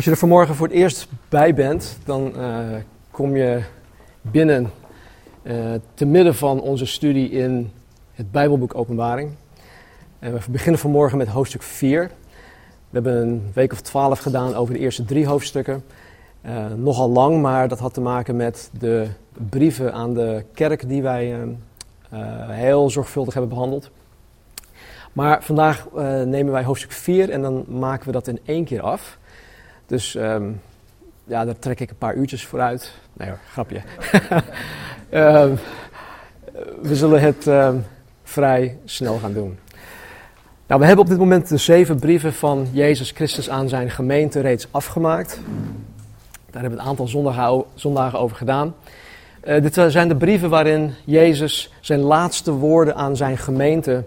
Als je er vanmorgen voor het eerst bij bent, dan uh, kom je binnen uh, te midden van onze studie in het Bijbelboek Openbaring. En we beginnen vanmorgen met hoofdstuk 4. We hebben een week of twaalf gedaan over de eerste drie hoofdstukken. Uh, nogal lang, maar dat had te maken met de brieven aan de kerk die wij heel zorgvuldig hebben behandeld. Maar vandaag nemen wij hoofdstuk 4 en dan maken we dat in één keer af. Dus um, ja, daar trek ik een paar uurtjes vooruit. Nee hoor, grapje. um, we zullen het um, vrij snel gaan doen. Nou, we hebben op dit moment de zeven brieven van Jezus Christus aan zijn gemeente reeds afgemaakt. Daar hebben we een aantal zondagen, zondagen over gedaan. Uh, dit zijn de brieven waarin Jezus zijn laatste woorden aan zijn gemeente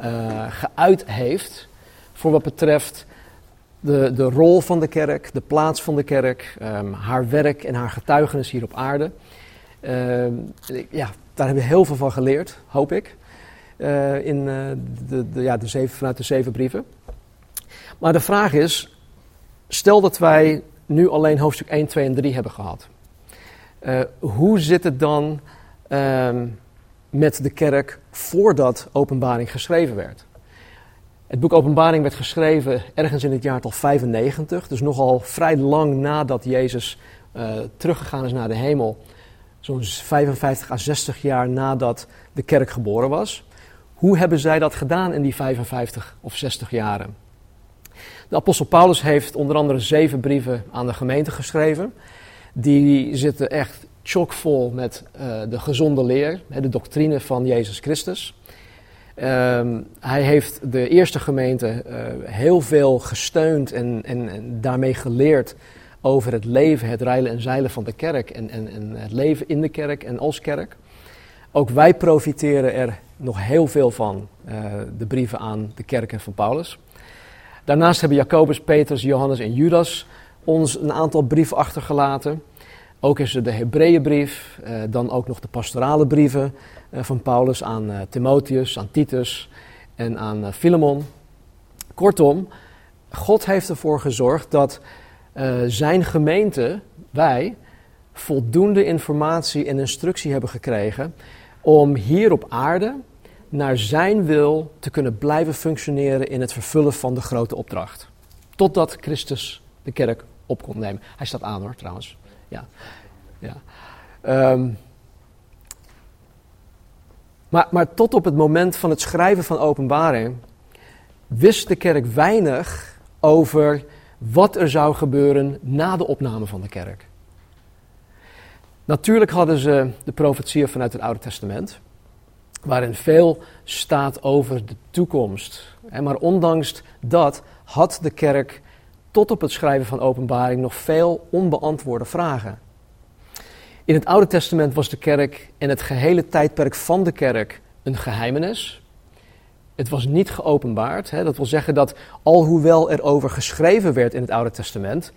uh, geuit heeft. Voor wat betreft de, de rol van de kerk, de plaats van de kerk, um, haar werk en haar getuigenis hier op aarde. Um, ja, daar hebben we heel veel van geleerd, hoop ik. Uh, in, uh, de, de, ja, de zeven, vanuit de zeven brieven. Maar de vraag is: stel dat wij nu alleen hoofdstuk 1, 2 en 3 hebben gehad. Uh, hoe zit het dan um, met de kerk voordat openbaring geschreven werd? Het boek Openbaring werd geschreven ergens in het jaartal 95, dus nogal vrij lang nadat Jezus uh, teruggegaan is naar de hemel. Zo'n 55 à 60 jaar nadat de kerk geboren was. Hoe hebben zij dat gedaan in die 55 of 60 jaren? De apostel Paulus heeft onder andere zeven brieven aan de gemeente geschreven. Die zitten echt chockvol met uh, de gezonde leer, de doctrine van Jezus Christus. Um, hij heeft de eerste gemeente uh, heel veel gesteund en, en, en, daarmee geleerd over het leven, het rijlen en zeilen van de kerk en, en, en het leven in de kerk en als kerk. Ook wij profiteren er nog heel veel van, uh, de brieven aan de kerken van Paulus. Daarnaast hebben Jacobus, Petrus, Johannes en Judas ons een aantal brieven achtergelaten. Ook is er de Hebreeënbrief, uh, dan ook nog de pastorale brieven, eh, van Paulus aan uh, Timotheus, aan Titus en aan uh, Filemon. Kortom, God heeft ervoor gezorgd dat zijn gemeente, wij, voldoende informatie en instructie hebben gekregen om hier op aarde naar zijn wil te kunnen blijven functioneren in het vervullen van de grote opdracht. Totdat Christus de kerk op kon nemen. Hij staat aan hoor, trouwens. Ja. ja. Um, maar, maar tot op het moment van het schrijven van openbaring wist de kerk weinig over wat er zou gebeuren na de opname van de kerk. Natuurlijk hadden ze de profetieën vanuit het Oude Testament, waarin veel staat over de toekomst. Maar ondanks dat had de kerk tot op het schrijven van openbaring nog veel onbeantwoorde vragen. In het Oude Testament was de kerk en het gehele tijdperk van de kerk een geheimenis. Het was niet geopenbaard. Hè? Dat wil zeggen dat alhoewel er over geschreven werd in het Oude Testament,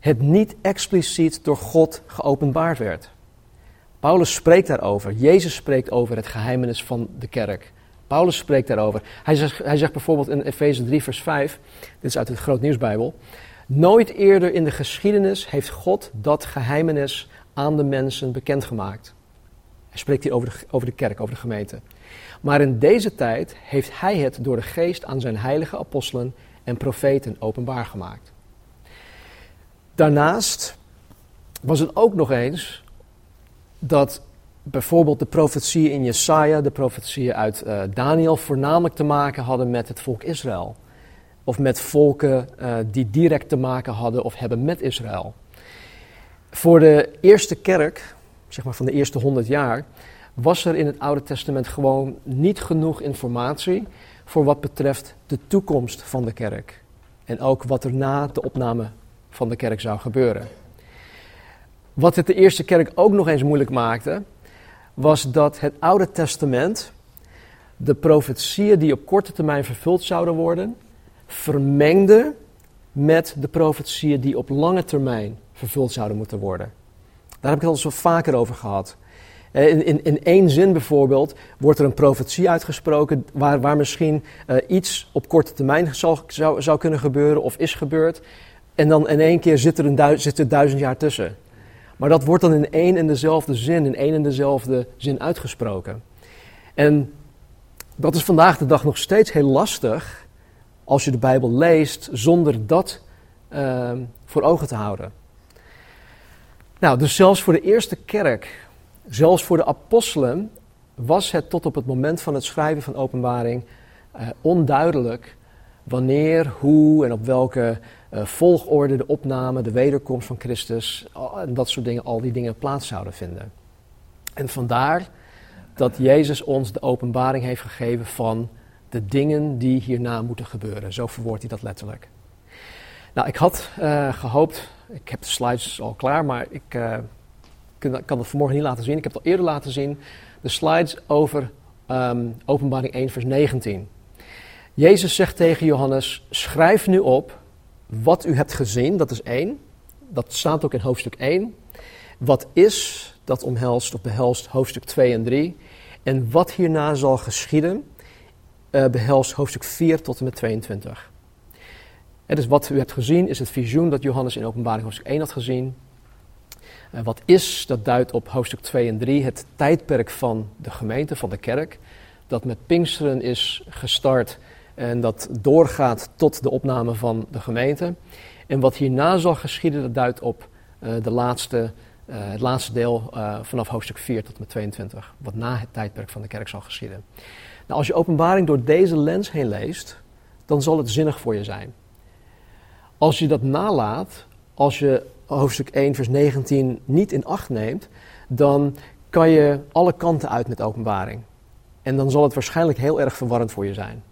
het niet expliciet door God geopenbaard werd. Paulus spreekt daarover. Jezus spreekt over het geheimenis van de kerk. Paulus spreekt daarover. Hij zegt, bijvoorbeeld in Efeze 3, vers 5, dit is uit het Groot Nieuwsbijbel. Nooit eerder in de geschiedenis heeft God dat geheimenis aan de mensen bekendgemaakt. Hij spreekt hier over de, over de kerk, over de gemeente. Maar in deze tijd heeft hij het door de geest aan zijn heilige apostelen en profeten openbaar gemaakt. Daarnaast was het ook nog eens dat bijvoorbeeld de profetieën in Jesaja, de profetieën uit uh, Daniel, voornamelijk te maken hadden met het volk Israël. Of met volken uh, die direct te maken hadden of hebben met Israël. Voor de eerste kerk, zeg maar van de eerste honderd jaar, was er in het Oude Testament gewoon niet genoeg informatie voor wat betreft de toekomst van de kerk. En ook wat er na de opname van de kerk zou gebeuren. Wat het de eerste kerk ook nog eens moeilijk maakte, was dat het Oude Testament de profetieën die op korte termijn vervuld zouden worden, vermengde met de profetieën die op lange termijn vervuld zouden moeten worden. Daar heb ik het al zo vaker over gehad. Eh, in, in, in één zin bijvoorbeeld wordt er een profetie uitgesproken waar, waar misschien uh, iets op korte termijn zal, zou, zou kunnen gebeuren of is gebeurd. En dan in één keer zit er, een zit er duizend jaar tussen. Maar dat wordt dan in één en dezelfde zin, in één en dezelfde zin uitgesproken. En dat is vandaag de dag nog steeds heel lastig als je de Bijbel leest zonder dat uh, voor ogen te houden. Nou, dus zelfs voor de eerste kerk, zelfs voor de apostelen, was het tot op het moment van het schrijven van openbaring uh, onduidelijk wanneer, hoe en op welke uh, volgorde de opname, de wederkomst van Christus en dat soort dingen, al die dingen plaats zouden vinden. En vandaar dat Jezus ons de openbaring heeft gegeven van de dingen die hierna moeten gebeuren. Zo verwoordt hij dat letterlijk. Nou, ik had uh, gehoopt, ik heb de slides al klaar, maar ik uh, kan het vanmorgen niet laten zien. Ik heb het al eerder laten zien. De slides over um, Openbaring 1, vers 19. Jezus zegt tegen Johannes: Schrijf nu op wat u hebt gezien, dat is één. Dat staat ook in hoofdstuk 1. Wat is, dat omhelst of behelst hoofdstuk 2 en 3. En wat hierna zal geschieden, uh, behelst hoofdstuk 4 tot en met 22. En dus wat u hebt gezien is het visioen dat Johannes in openbaring hoofdstuk 1 had gezien. Uh, wat is, dat duidt op hoofdstuk 2 en 3, het tijdperk van de gemeente, van de kerk. Dat met Pinksteren is gestart en dat doorgaat tot de opname van de gemeente. En wat hierna zal geschieden, dat duidt op uh, de laatste, uh, het laatste deel vanaf hoofdstuk 4 tot en met 22. Wat na het tijdperk van de kerk zal geschieden. Nou, als je openbaring door deze lens heen leest, dan zal het zinnig voor je zijn. Als je dat nalaat, als je hoofdstuk 1, vers 19 niet in acht neemt, dan kan je alle kanten uit met openbaring. En dan zal het waarschijnlijk heel erg verwarrend voor je zijn.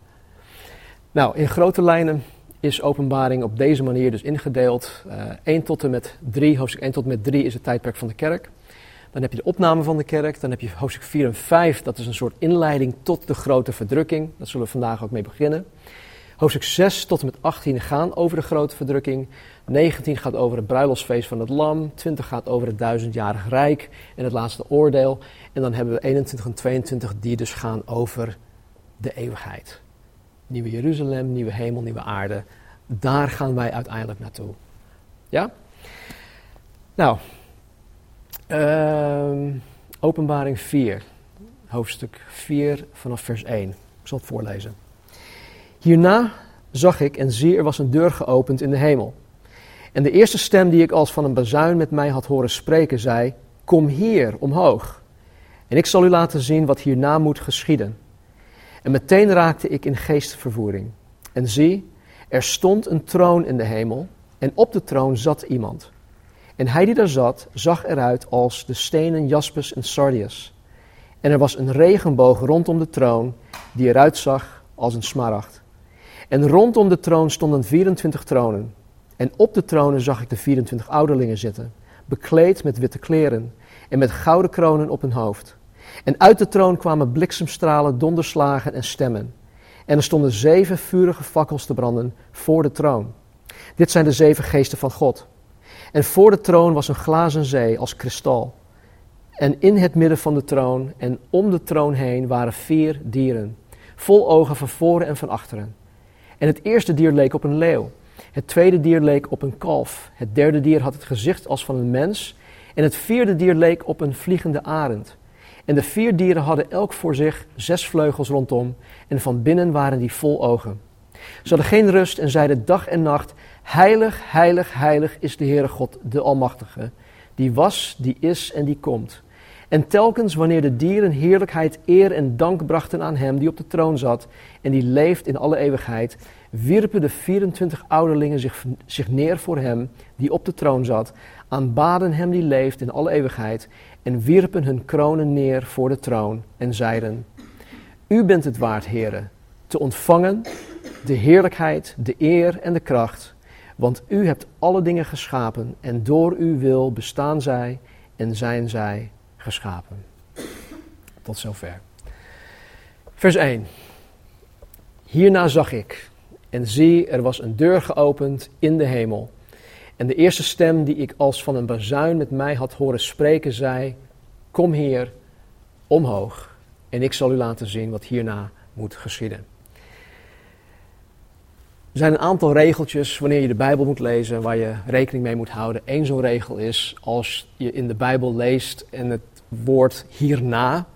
Nou, in grote lijnen is openbaring op deze manier dus ingedeeld. Uh, eh, 1 tot en met 3, hoofdstuk 1 tot en met 3 is het tijdperk van de kerk. Dan heb je de opname van de kerk. Dan heb je hoofdstuk 4 en 5, dat is een soort inleiding tot de grote verdrukking. Daar zullen we vandaag ook mee beginnen. Hoofdstuk 6 tot en met 18 gaan over de grote verdrukking. 19 gaat over het bruiloftsfeest van het lam. 20 gaat over het duizendjarig rijk en het laatste oordeel. En dan hebben we 21 en 22 die dus gaan over de eeuwigheid. Nieuwe Jeruzalem, nieuwe hemel, nieuwe aarde. Daar gaan wij uiteindelijk naartoe. Ja? Nou, uh, openbaring 4, hoofdstuk 4 vanaf vers 1. Ik zal het voorlezen. Hierna zag ik en zie er was een deur geopend in de hemel. En de eerste stem die ik als van een bazuin met mij had horen spreken zei, kom hier omhoog. En ik zal u laten zien wat hierna moet geschieden. En meteen raakte ik in geestvervoering. En zie, er stond een troon in de hemel en op de troon zat iemand. En hij die daar zat, zag eruit als de stenen jaspis en sardius. En er was een regenboog rondom de troon, die eruit zag als een smaragd. En rondom de troon stonden 24 tronen. En op de tronen zag ik de 24 ouderlingen zitten, bekleed met witte kleren en met gouden kronen op hun hoofd. En uit de troon kwamen bliksemstralen, donderslagen en stemmen. En er stonden zeven vurige fakkels te branden voor de troon. Dit zijn de zeven geesten van God. En voor de troon was een glazen zee als kristal. En in het midden van de troon en om de troon heen waren vier dieren, vol ogen van voren en van achteren. En het eerste dier leek op een leeuw. Het tweede dier leek op een kalf. Het derde dier had het gezicht als van een mens. En het vierde dier leek op een vliegende arend. En de vier dieren hadden elk voor zich zes vleugels rondom, en van binnen waren die vol ogen. Ze hadden geen rust en zeiden dag en nacht: Heilig, heilig, heilig is de Heere God, de Almachtige, die was, die is en die komt. En telkens wanneer de dieren heerlijkheid, eer en dank brachten aan hem die op de troon zat en die leeft in alle eeuwigheid, wierpen de 24 ouderlingen zich, zich neer voor hem die op de troon zat, aanbaden hem die leeft in alle eeuwigheid en wierpen hun kronen neer voor de troon en zeiden, U bent het waard, heren, te ontvangen de heerlijkheid, de eer en de kracht, want u hebt alle dingen geschapen en door uw wil bestaan zij en zijn zij geschapen. Tot zover. Vers 1. Hierna zag ik en zie, er was een deur geopend in de hemel. En de eerste stem die ik als van een bazuin met mij had horen spreken, zei: Kom hier omhoog, en ik zal u laten zien wat hierna moet geschieden. Er zijn een aantal regeltjes wanneer je de Bijbel moet lezen waar je rekening mee moet houden. Eén zo'n regel is als je in de Bijbel leest en het woord hierna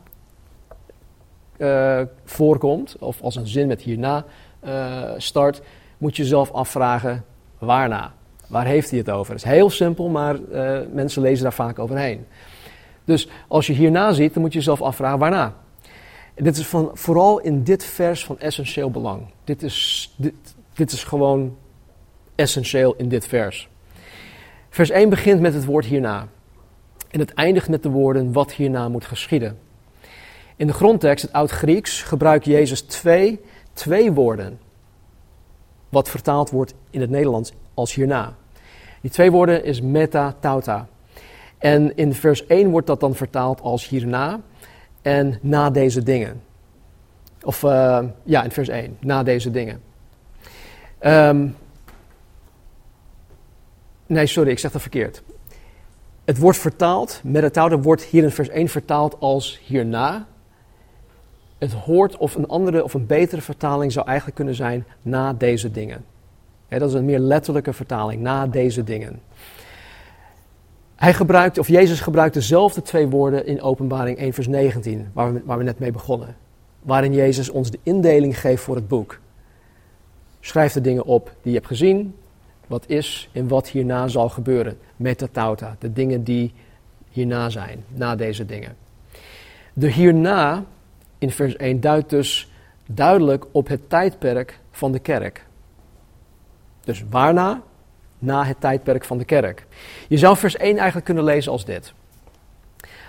uh, voorkomt, of als een zin met hierna uh, start, moet je jezelf afvragen waarna. Waar heeft hij het over? Het is heel simpel, maar uh, mensen lezen daar vaak overheen. Dus als je hierna ziet, dan moet je jezelf afvragen waarna. Dit is van, vooral in dit vers van essentieel belang. Dit is, dit, dit is gewoon essentieel in dit vers. Vers 1 begint met het woord hierna. En het eindigt met de woorden wat hierna moet geschieden. In de grondtekst, het Oud-Grieks, gebruikt Jezus twee, twee woorden. Wat vertaald wordt in het Nederlands als hierna. Die twee woorden is meta tauta. En in vers 1 wordt dat dan vertaald als hierna en na deze dingen. Of uh, ja, in vers 1, na deze dingen. Um, nee, sorry, ik zeg dat verkeerd. Het wordt vertaald, metatouden wordt hier in vers 1 vertaald als hierna. Het hoort of een andere of een betere vertaling zou eigenlijk kunnen zijn na deze dingen. dat is een meer letterlijke vertaling, na deze dingen. Hij gebruikt, of Jezus gebruikt dezelfde twee woorden in Openbaring 1 vers 19, waar we, waar we net mee begonnen. Waarin Jezus ons de indeling geeft voor het boek. Schrijf de dingen op die je hebt gezien, wat is en wat hierna zal gebeuren. Metatauta, de dingen die hierna zijn, na deze dingen. De hierna in vers 1 duidt dus duidelijk op het tijdperk van de kerk. Dus waarna? Na het tijdperk van de kerk. Je zou vers 1 eigenlijk kunnen lezen als dit.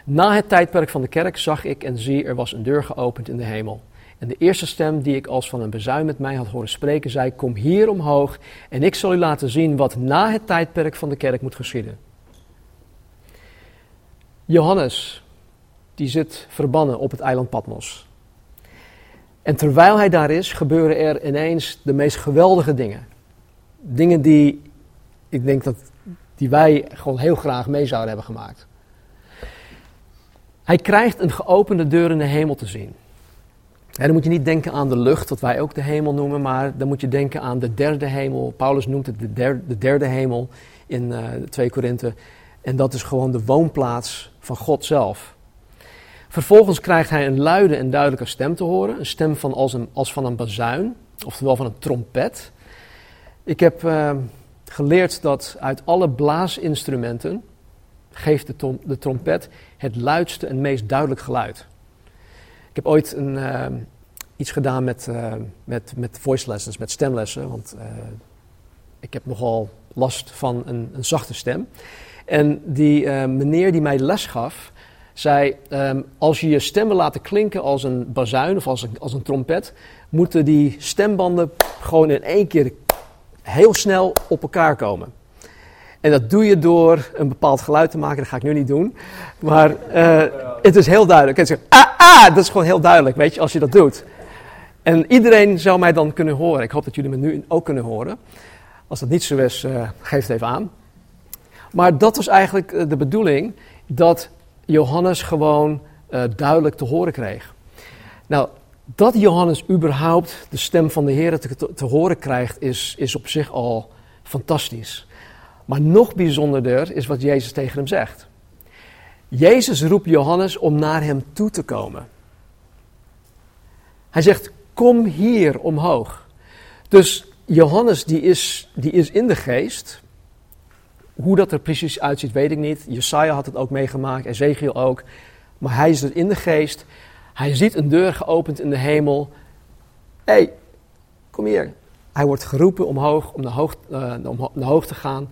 Na het tijdperk van de kerk zag ik en zie, er was een deur geopend in de hemel. En de eerste stem die ik als van een bezuin met mij had horen spreken, zei: Kom hier omhoog en ik zal u laten zien wat na het tijdperk van de kerk moet geschieden. Johannes, die zit verbannen op het eiland Patmos. En terwijl hij daar is, gebeuren er ineens de meest geweldige dingen. Dingen die ik denk dat die wij gewoon heel graag mee zouden hebben gemaakt. Hij krijgt een geopende deur in de hemel te zien. Dan moet je niet denken aan de lucht, wat wij ook de hemel noemen, maar dan moet je denken aan de derde hemel. Paulus noemt het de derde, de derde hemel in uh, eh, 2 Korinthe. En dat is gewoon de woonplaats van God zelf. Vervolgens krijgt hij een luide en duidelijke stem te horen. Een stem van als, een, als van een bazuin, oftewel van een trompet. Ik heb uh, geleerd dat uit alle blaasinstrumenten geeft de, de trompet het luidste en meest duidelijk geluid. Ik heb ooit een, uh, iets gedaan met, uh, met, met voice lessons, met stemlessen. Want uh, ik heb nogal last van een, een zachte stem. En die meneer die mij les gaf, zei: um, Als je je stemmen laten klinken als een bazuin of als een, als een trompet, moeten die stembanden gewoon in één keer heel snel op elkaar komen. En dat doe je door een bepaald geluid te maken. Dat ga ik nu niet doen. Maar uh, het is heel duidelijk. Het is, ah, ah, dat is gewoon heel duidelijk, weet je, als je dat doet. En iedereen zou mij dan kunnen horen. Ik hoop dat jullie me nu ook kunnen horen. Als dat niet zo is, uh, geef het even aan. Maar dat was eigenlijk eh, de bedoeling, dat Johannes gewoon duidelijk te horen kreeg. Nou, dat Johannes überhaupt de stem van de Heer te, te horen krijgt, is, is op zich al fantastisch. Maar nog bijzonderder is wat Jezus tegen hem zegt. Jezus roept Johannes om naar hem toe te komen. Hij zegt: Kom hier omhoog. Dus Johannes die is, die is in de geest. Hoe dat er precies uitziet, weet ik niet. Jesaja had het ook meegemaakt, Ezekiel ook. Maar hij is er in de geest. Hij ziet een deur geopend in de hemel. Hé, hey, kom hier. Hij wordt geroepen omhoog, om naar hoog, uh, naar hoog te gaan.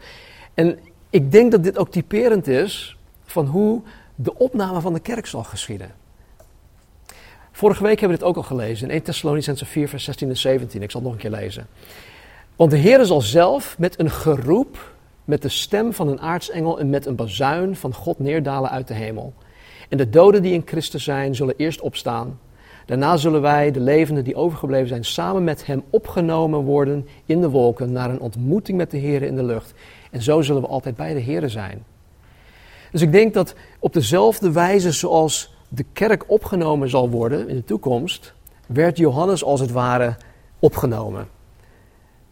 En ik denk dat dit ook typerend is van hoe de opname van de kerk zal geschieden. Vorige week hebben we dit ook al gelezen in 1 Thessalonicense 4, vers 16 en 17. Ik zal het nog een keer lezen. Want de Heer zal zelf met een geroep, met de stem van een aartsengel en met een bazuin van God neerdalen uit de hemel. En de doden die in Christus zijn, zullen eerst opstaan. Daarna zullen wij, de levenden die overgebleven zijn, samen met Hem opgenomen worden in de wolken naar een ontmoeting met de Heer in de lucht. En zo zullen we altijd bij de Heer zijn. Dus ik denk dat op dezelfde wijze zoals de kerk opgenomen zal worden in de toekomst, werd Johannes als het ware opgenomen.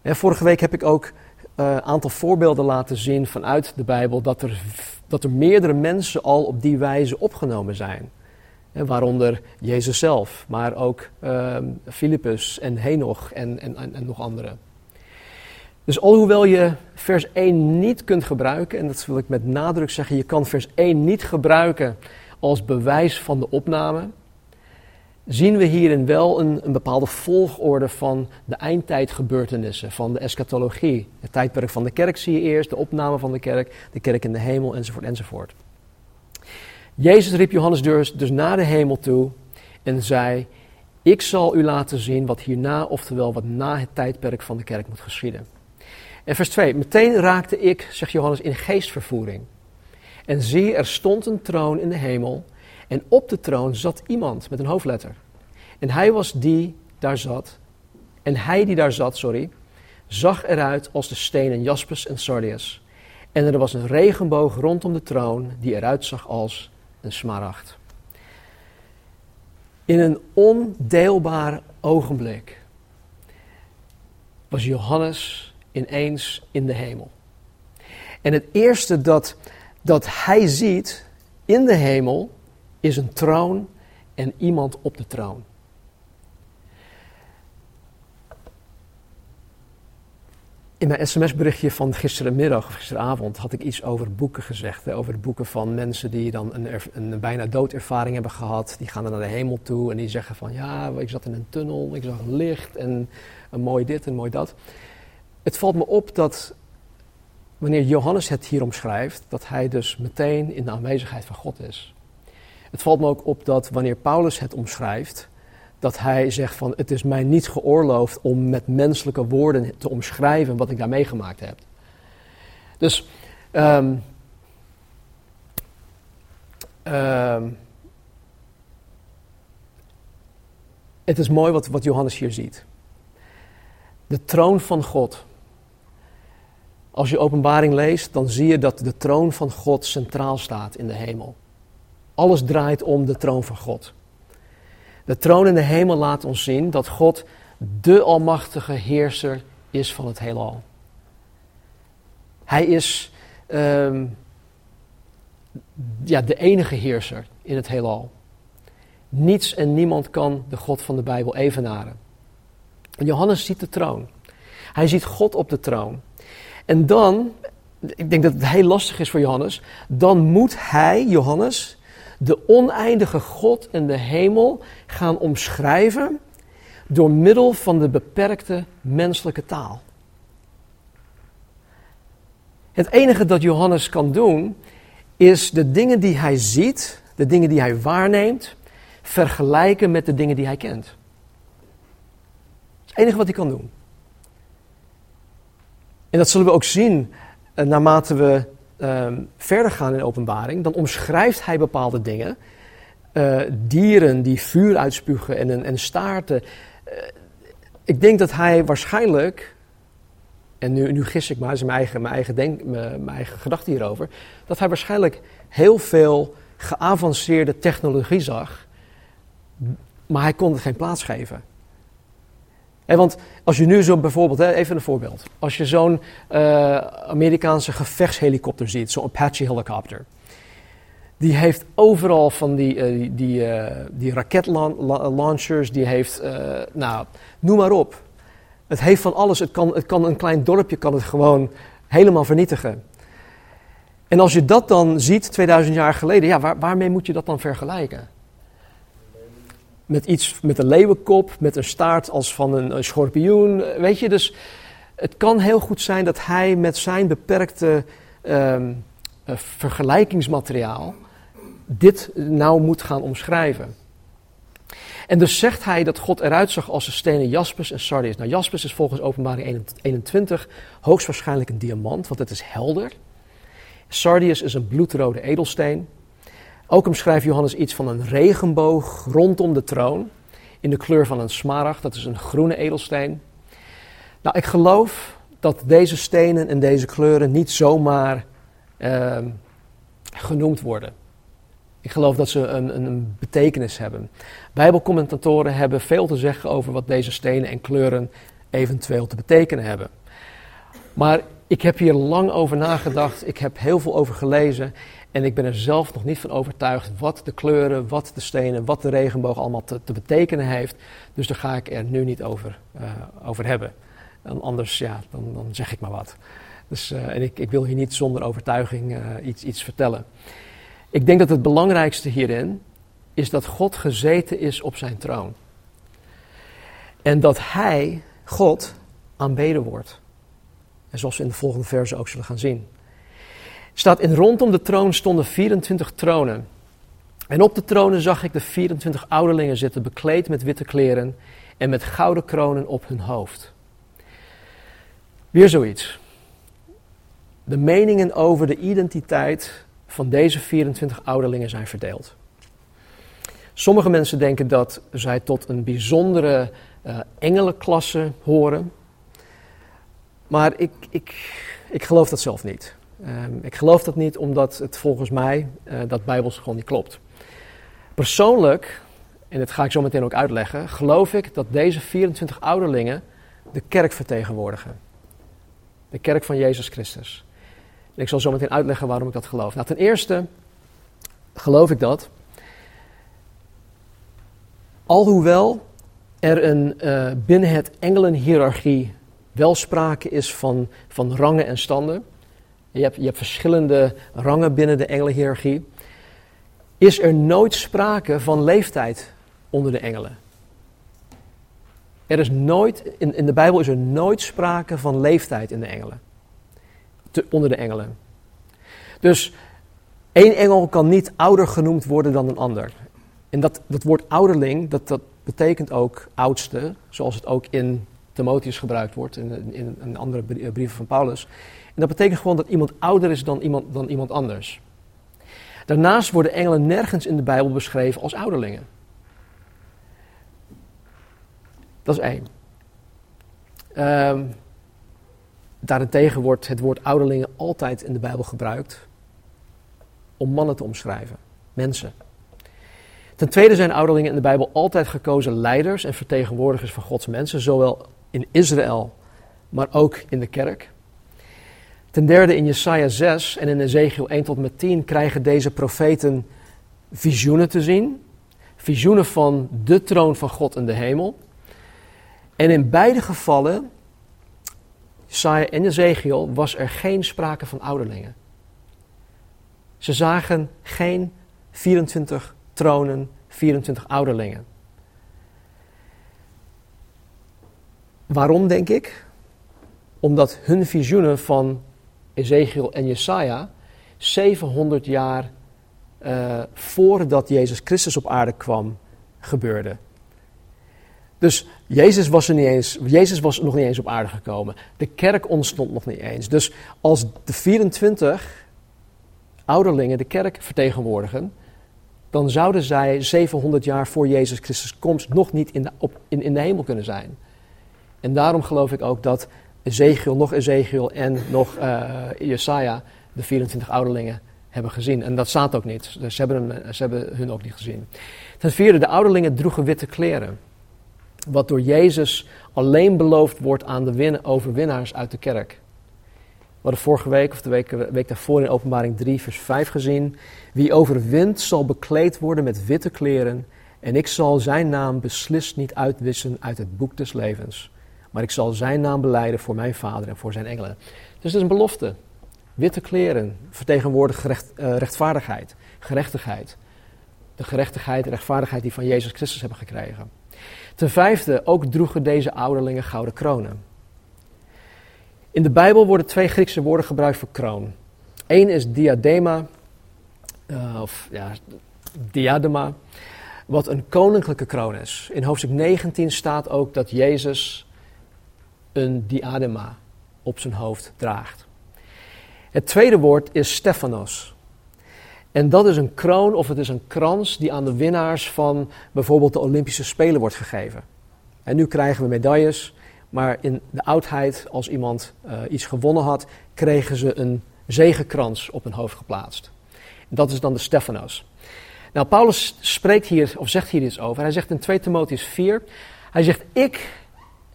vorige week heb ik ook een uh, aantal voorbeelden laten zien vanuit de Bijbel dat er, dat er meerdere mensen al op die wijze opgenomen zijn. Waaronder Jezus zelf, maar ook uh, Filippus en Henoch en, en, en, en nog anderen. Dus alhoewel je vers 1 niet kunt gebruiken, en dat wil ik met nadruk zeggen, je kan vers 1 niet gebruiken als bewijs van de opname, zien we hierin wel een, een bepaalde volgorde van de eindtijdgebeurtenissen, van de eschatologie. Het tijdperk van de kerk zie je eerst, de opname van de kerk, de kerk in de hemel, enzovoort, enzovoort. Jezus riep Johannes dus, dus naar de hemel toe en zei, ik zal u laten zien wat hierna, oftewel wat na het tijdperk van de kerk moet geschieden. En vers 2, meteen raakte ik, zegt Johannes, in geestvervoering. En zie, er stond een troon in de hemel en op de troon zat iemand met een hoofdletter. En hij was die daar zat. En hij die daar zat, sorry, zag eruit als de stenen jaspis en sardius. En er was een regenboog rondom de troon die eruit zag als een smaragd. In een ondeelbaar ogenblik was Johannes ineens in de hemel. En het eerste dat, dat hij ziet in de hemel is een troon en iemand op de troon. In mijn sms-berichtje van gisterenmiddag of gisteravond had ik iets over boeken gezegd. Over boeken van mensen die dan een, een bijna doodervaring hebben gehad. Die gaan dan naar de hemel toe en die zeggen van ja, ik zat in een tunnel, ik zag licht en een mooi dit en mooi dat. Het valt me op dat wanneer Johannes het hier omschrijft, dat hij dus meteen in de aanwezigheid van God is. Het valt me ook op dat wanneer Paulus het omschrijft, dat hij zegt van het is mij niet geoorloofd om met menselijke woorden te omschrijven wat ik daar meegemaakt heb. Dus um, um, het is mooi wat, wat Johannes hier ziet. De troon van God. Als je openbaring leest, dan zie je dat de troon van God centraal staat in de hemel. Alles draait om de troon van God. De troon in de hemel laat ons zien dat God de almachtige heerser is van het heelal. Hij is um, ja, de enige heerser in het heelal. Niets en niemand kan de God van de Bijbel evenaren. En Johannes ziet de troon. Hij ziet God op de troon. En dan, ik denk dat het heel lastig is voor Johannes, dan moet hij, Johannes, de oneindige God en de hemel gaan omschrijven door middel van de beperkte menselijke taal. Het enige dat Johannes kan doen, is de dingen die hij ziet, de dingen die hij waarneemt, vergelijken met de dingen die hij kent. Het enige wat hij kan doen. En dat zullen we ook zien eh, naarmate we Ehm, verder gaan in openbaring, dan omschrijft hij bepaalde dingen. Uh, dieren die vuur uitspugen en, en staarten. Uh, ik denk dat hij waarschijnlijk, en nu, nu gis ik maar, is mijn eigen, mijn, eigen denk, mijn, mijn eigen gedachte hierover, dat hij waarschijnlijk heel veel geavanceerde technologie zag, maar hij kon het geen plaats geven. Want als je nu zo bijvoorbeeld, even een voorbeeld. Als je zo'n uh, Amerikaanse gevechtshelikopter ziet, zo'n Apache helikopter. Die heeft overal van die, uh, die, die, die raketlaunchers, die heeft, nou, noem maar op. Het heeft van alles. Het kan, het kan een klein dorpje kan het gewoon helemaal vernietigen. En als je dat dan ziet 2000 jaar geleden, ja, waar, waarmee moet je dat dan vergelijken? Met iets met een leeuwenkop, met een staart als van een, schorpioen. Weet je, dus het kan heel goed zijn dat hij met zijn beperkte um, vergelijkingsmateriaal dit nou moet gaan omschrijven. En dus zegt hij dat God eruit zag als de stenen jaspis en sardius. Nou, jaspis is volgens openbaring 21 hoogstwaarschijnlijk een diamant, want het is helder. Sardius is een bloedrode edelsteen. Ook omschrijft Johannes iets van een regenboog rondom de troon. In de kleur van een smaragd, dat is een groene edelsteen. Nou, ik geloof dat deze stenen en deze kleuren niet zomaar uh, genoemd worden. Ik geloof dat ze een, een, betekenis hebben. Bijbelcommentatoren hebben veel te zeggen over wat deze stenen en kleuren eventueel te betekenen hebben. Maar ik heb hier lang over nagedacht, ik heb heel veel over gelezen en ik ben er zelf nog niet van overtuigd wat de kleuren, wat de stenen, wat de regenboog allemaal te, te betekenen heeft. Dus daar ga ik er nu niet over, uh, over hebben. En anders, ja, dan, dan zeg ik maar wat. Dus, uh, en ik, ik, wil hier niet zonder overtuiging uh, iets, iets vertellen. Ik denk dat het belangrijkste hierin is dat God gezeten is op zijn troon. En dat Hij, God, aanbeden wordt. En zoals we in de volgende verse ook zullen gaan zien. Staat in rondom de troon stonden 24 tronen. En op de tronen zag ik de 24 ouderlingen zitten, bekleed met witte kleren en met gouden kronen op hun hoofd. Weer zoiets. De meningen over de identiteit van deze 24 ouderlingen zijn verdeeld. Sommige mensen denken dat zij tot een bijzondere uh, engelenklasse horen. Maar ik, ik, ik geloof dat zelf niet. Um, ik geloof dat niet omdat het volgens mij uh, dat Bijbels gewoon niet klopt. Persoonlijk, en dat ga ik zo meteen ook uitleggen, geloof ik dat deze 24 ouderlingen de kerk vertegenwoordigen. De kerk van Jezus Christus. En ik zal zo meteen uitleggen waarom ik dat geloof. Nou, ten eerste geloof ik dat, alhoewel er een, uh, binnen het engelenhiërarchie wel sprake is van, van rangen en standen. Je hebt, verschillende rangen binnen de engelenhiërarchie. Is er nooit sprake van leeftijd onder de engelen? Er is nooit, in, in de Bijbel is er nooit sprake van leeftijd in de engelen. Onder de engelen. Dus één engel kan niet ouder genoemd worden dan een ander. En dat, dat woord ouderling, dat, dat betekent ook oudste, zoals het ook in Timotheus gebruikt wordt, in, in, andere brieven van Paulus. En dat betekent gewoon dat iemand ouder is dan iemand, dan iemand anders. Daarnaast worden engelen nergens in de Bijbel beschreven als ouderlingen. Dat is één. Um, daarentegen wordt het woord ouderlingen altijd in de Bijbel gebruikt om mannen te omschrijven, mensen. Ten tweede zijn ouderlingen in de Bijbel altijd gekozen leiders en vertegenwoordigers van Gods mensen, zowel in Israël, maar ook in de kerk. Ten derde in Jesaja 6 en in Ezekiel 1 tot met 10 krijgen deze profeten visioenen te zien. Visioenen van de troon van God in de hemel. En in beide gevallen, Jesaja en Ezekiel, was er geen sprake van ouderlingen. Ze zagen geen 24 tronen, 24 ouderlingen. Waarom denk ik? Omdat hun visioenen van Ezekiel en Jesaja 700 jaar uh, voordat Jezus Christus op aarde kwam gebeurde. Dus Jezus was, er niet eens, Jezus was nog niet eens op aarde gekomen. De kerk ontstond nog niet eens. Dus als de 24 ouderlingen de kerk vertegenwoordigen, dan zouden zij 700 jaar voor Jezus Christus komst nog niet in de, op, in, in de hemel kunnen zijn. En daarom geloof ik ook dat Ezekiel, nog Ezekiel en nog uh, Jesaja, de 24 ouderlingen, hebben gezien. En dat staat ook niet. Dus ze hebben, ze hebben hun ook niet gezien. Ten vierde, de ouderlingen droegen witte kleren. Wat door Jezus alleen beloofd wordt aan de win overwinnaars uit de kerk. We hadden vorige week, of de week, week daarvoor in openbaring 3, vers 5 gezien. Wie overwint zal bekleed worden met witte kleren. En ik zal zijn naam beslist niet uitwissen uit het boek des levens. Maar ik zal zijn naam beleiden voor mijn vader en voor zijn engelen. Dus het is een belofte. Witte kleren vertegenwoordigen recht, uh, rechtvaardigheid, gerechtigheid. De gerechtigheid en rechtvaardigheid die van Jezus Christus hebben gekregen. Ten vijfde, ook droegen deze ouderlingen gouden kronen. In de Bijbel worden twee Griekse woorden gebruikt voor kroon. Eén is diadema, uh, of ja, diadema, wat een koninklijke kroon is. In hoofdstuk 19 staat ook dat Jezus een diadema op zijn hoofd draagt. Het tweede woord is Stephanos. En dat is een kroon of het is een krans die aan de winnaars van bijvoorbeeld de Olympische Spelen wordt gegeven. En nu krijgen we medailles, maar in de oudheid, als iemand uh, iets gewonnen had, kregen ze een zegenkrans op hun hoofd geplaatst. Dat is dan de Stephanos. Nou, Paulus spreekt hier, of zegt hier iets over. Hij zegt in 2 Timotheus 4, hij zegt, ik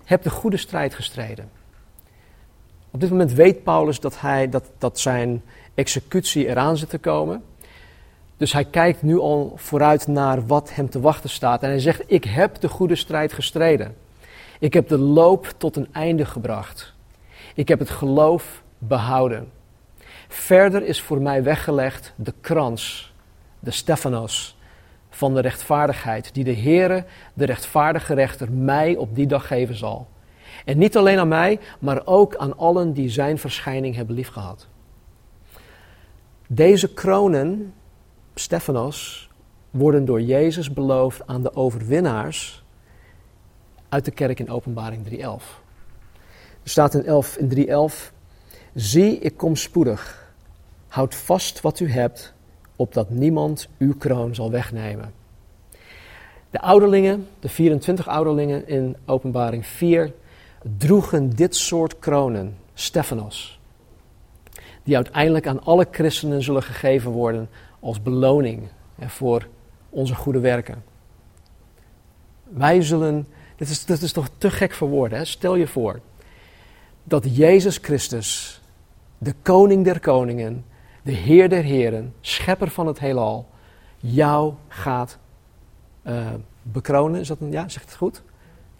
heb de goede strijd gestreden. Op dit moment weet Paulus dat, hij, dat, dat zijn executie eraan zit te komen. Dus hij kijkt nu al vooruit naar wat hem te wachten staat. En hij zegt: Ik heb de goede strijd gestreden. Ik heb de loop tot een einde gebracht. Ik heb het geloof behouden. Verder is voor mij weggelegd de krans, de Stephanos, van de rechtvaardigheid, die de Heere, de rechtvaardige rechter, mij op die dag geven zal. En niet alleen aan mij, maar ook aan allen die zijn verschijning hebben liefgehad. Deze kronen, Stephanos, worden door Jezus beloofd aan de overwinnaars uit de kerk in Openbaring 3.11. Er staat in, 11, in 3.11, zie ik kom spoedig, houd vast wat u hebt, opdat niemand uw kroon zal wegnemen. De ouderlingen, de 24 ouderlingen in Openbaring 4, droegen dit soort kronen, Stephanos, die uiteindelijk aan alle christenen zullen gegeven worden als beloning voor onze goede werken. Wij zullen, dit is, dit is toch te gek voor woorden, hè? stel je voor dat Jezus Christus, de koning der koningen, de Heer der heren, schepper van het heelal, jou gaat uh, bekronen. Dat een, ja, zegt het goed?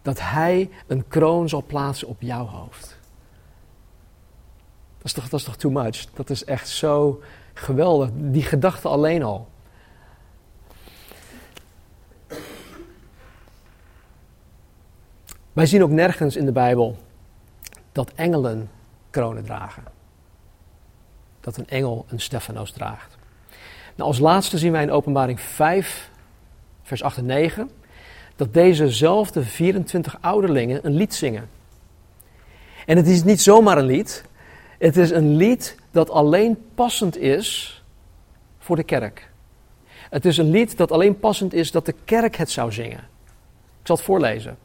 Dat hij een kroon zal plaatsen op jouw hoofd. Dat is toch, dat is toch too much? Dat is echt zo geweldig. Die gedachte alleen al. Wij zien ook nergens in de Bijbel dat engelen kronen dragen. Dat een engel een Stephanos draagt. Nou, als laatste zien wij in Openbaring 5, vers 8 en 9, dat dezezelfde 24 ouderlingen een lied zingen. En het is niet zomaar een lied, het is een lied dat alleen passend is voor de kerk. Het is een lied dat alleen passend is dat de kerk het zou zingen. Ik zal het voorlezen.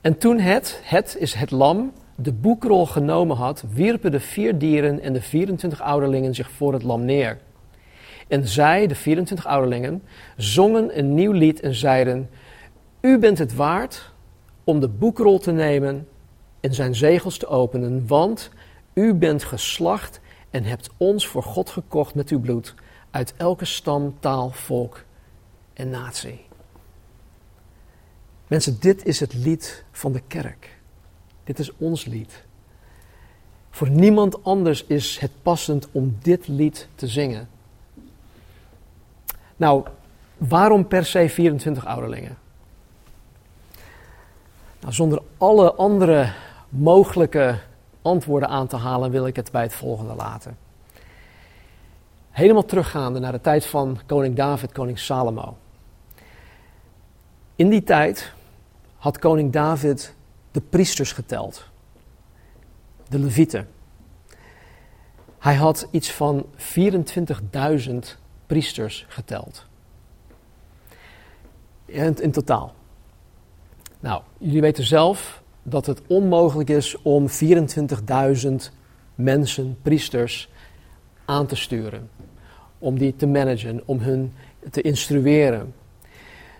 En toen het, het is het lam, de boekrol genomen had, wierpen de vier dieren en de 24 ouderlingen zich voor het lam neer. En zij, de 24 ouderlingen, zongen een nieuw lied en zeiden: U bent het waard om de boekrol te nemen en zijn zegels te openen, want u bent geslacht en hebt ons voor God gekocht met uw bloed uit elke stam, taal, volk en natie. Mensen, dit is het lied van de kerk. Dit is ons lied. Voor niemand anders is het passend om dit lied te zingen. Nou, waarom per se 24 ouderlingen? Nou, zonder alle andere mogelijke antwoorden aan te halen, wil ik het bij het volgende laten. Helemaal teruggaande naar de tijd van koning David, koning Salomo. In die tijd had koning David de priesters geteld, de levieten. Hij had iets van 24.000 priesters geteld. In, in totaal. Nou, jullie weten zelf dat het onmogelijk is om 24.000 mensen, priesters, aan te sturen. Om die te managen, om hun te instrueren.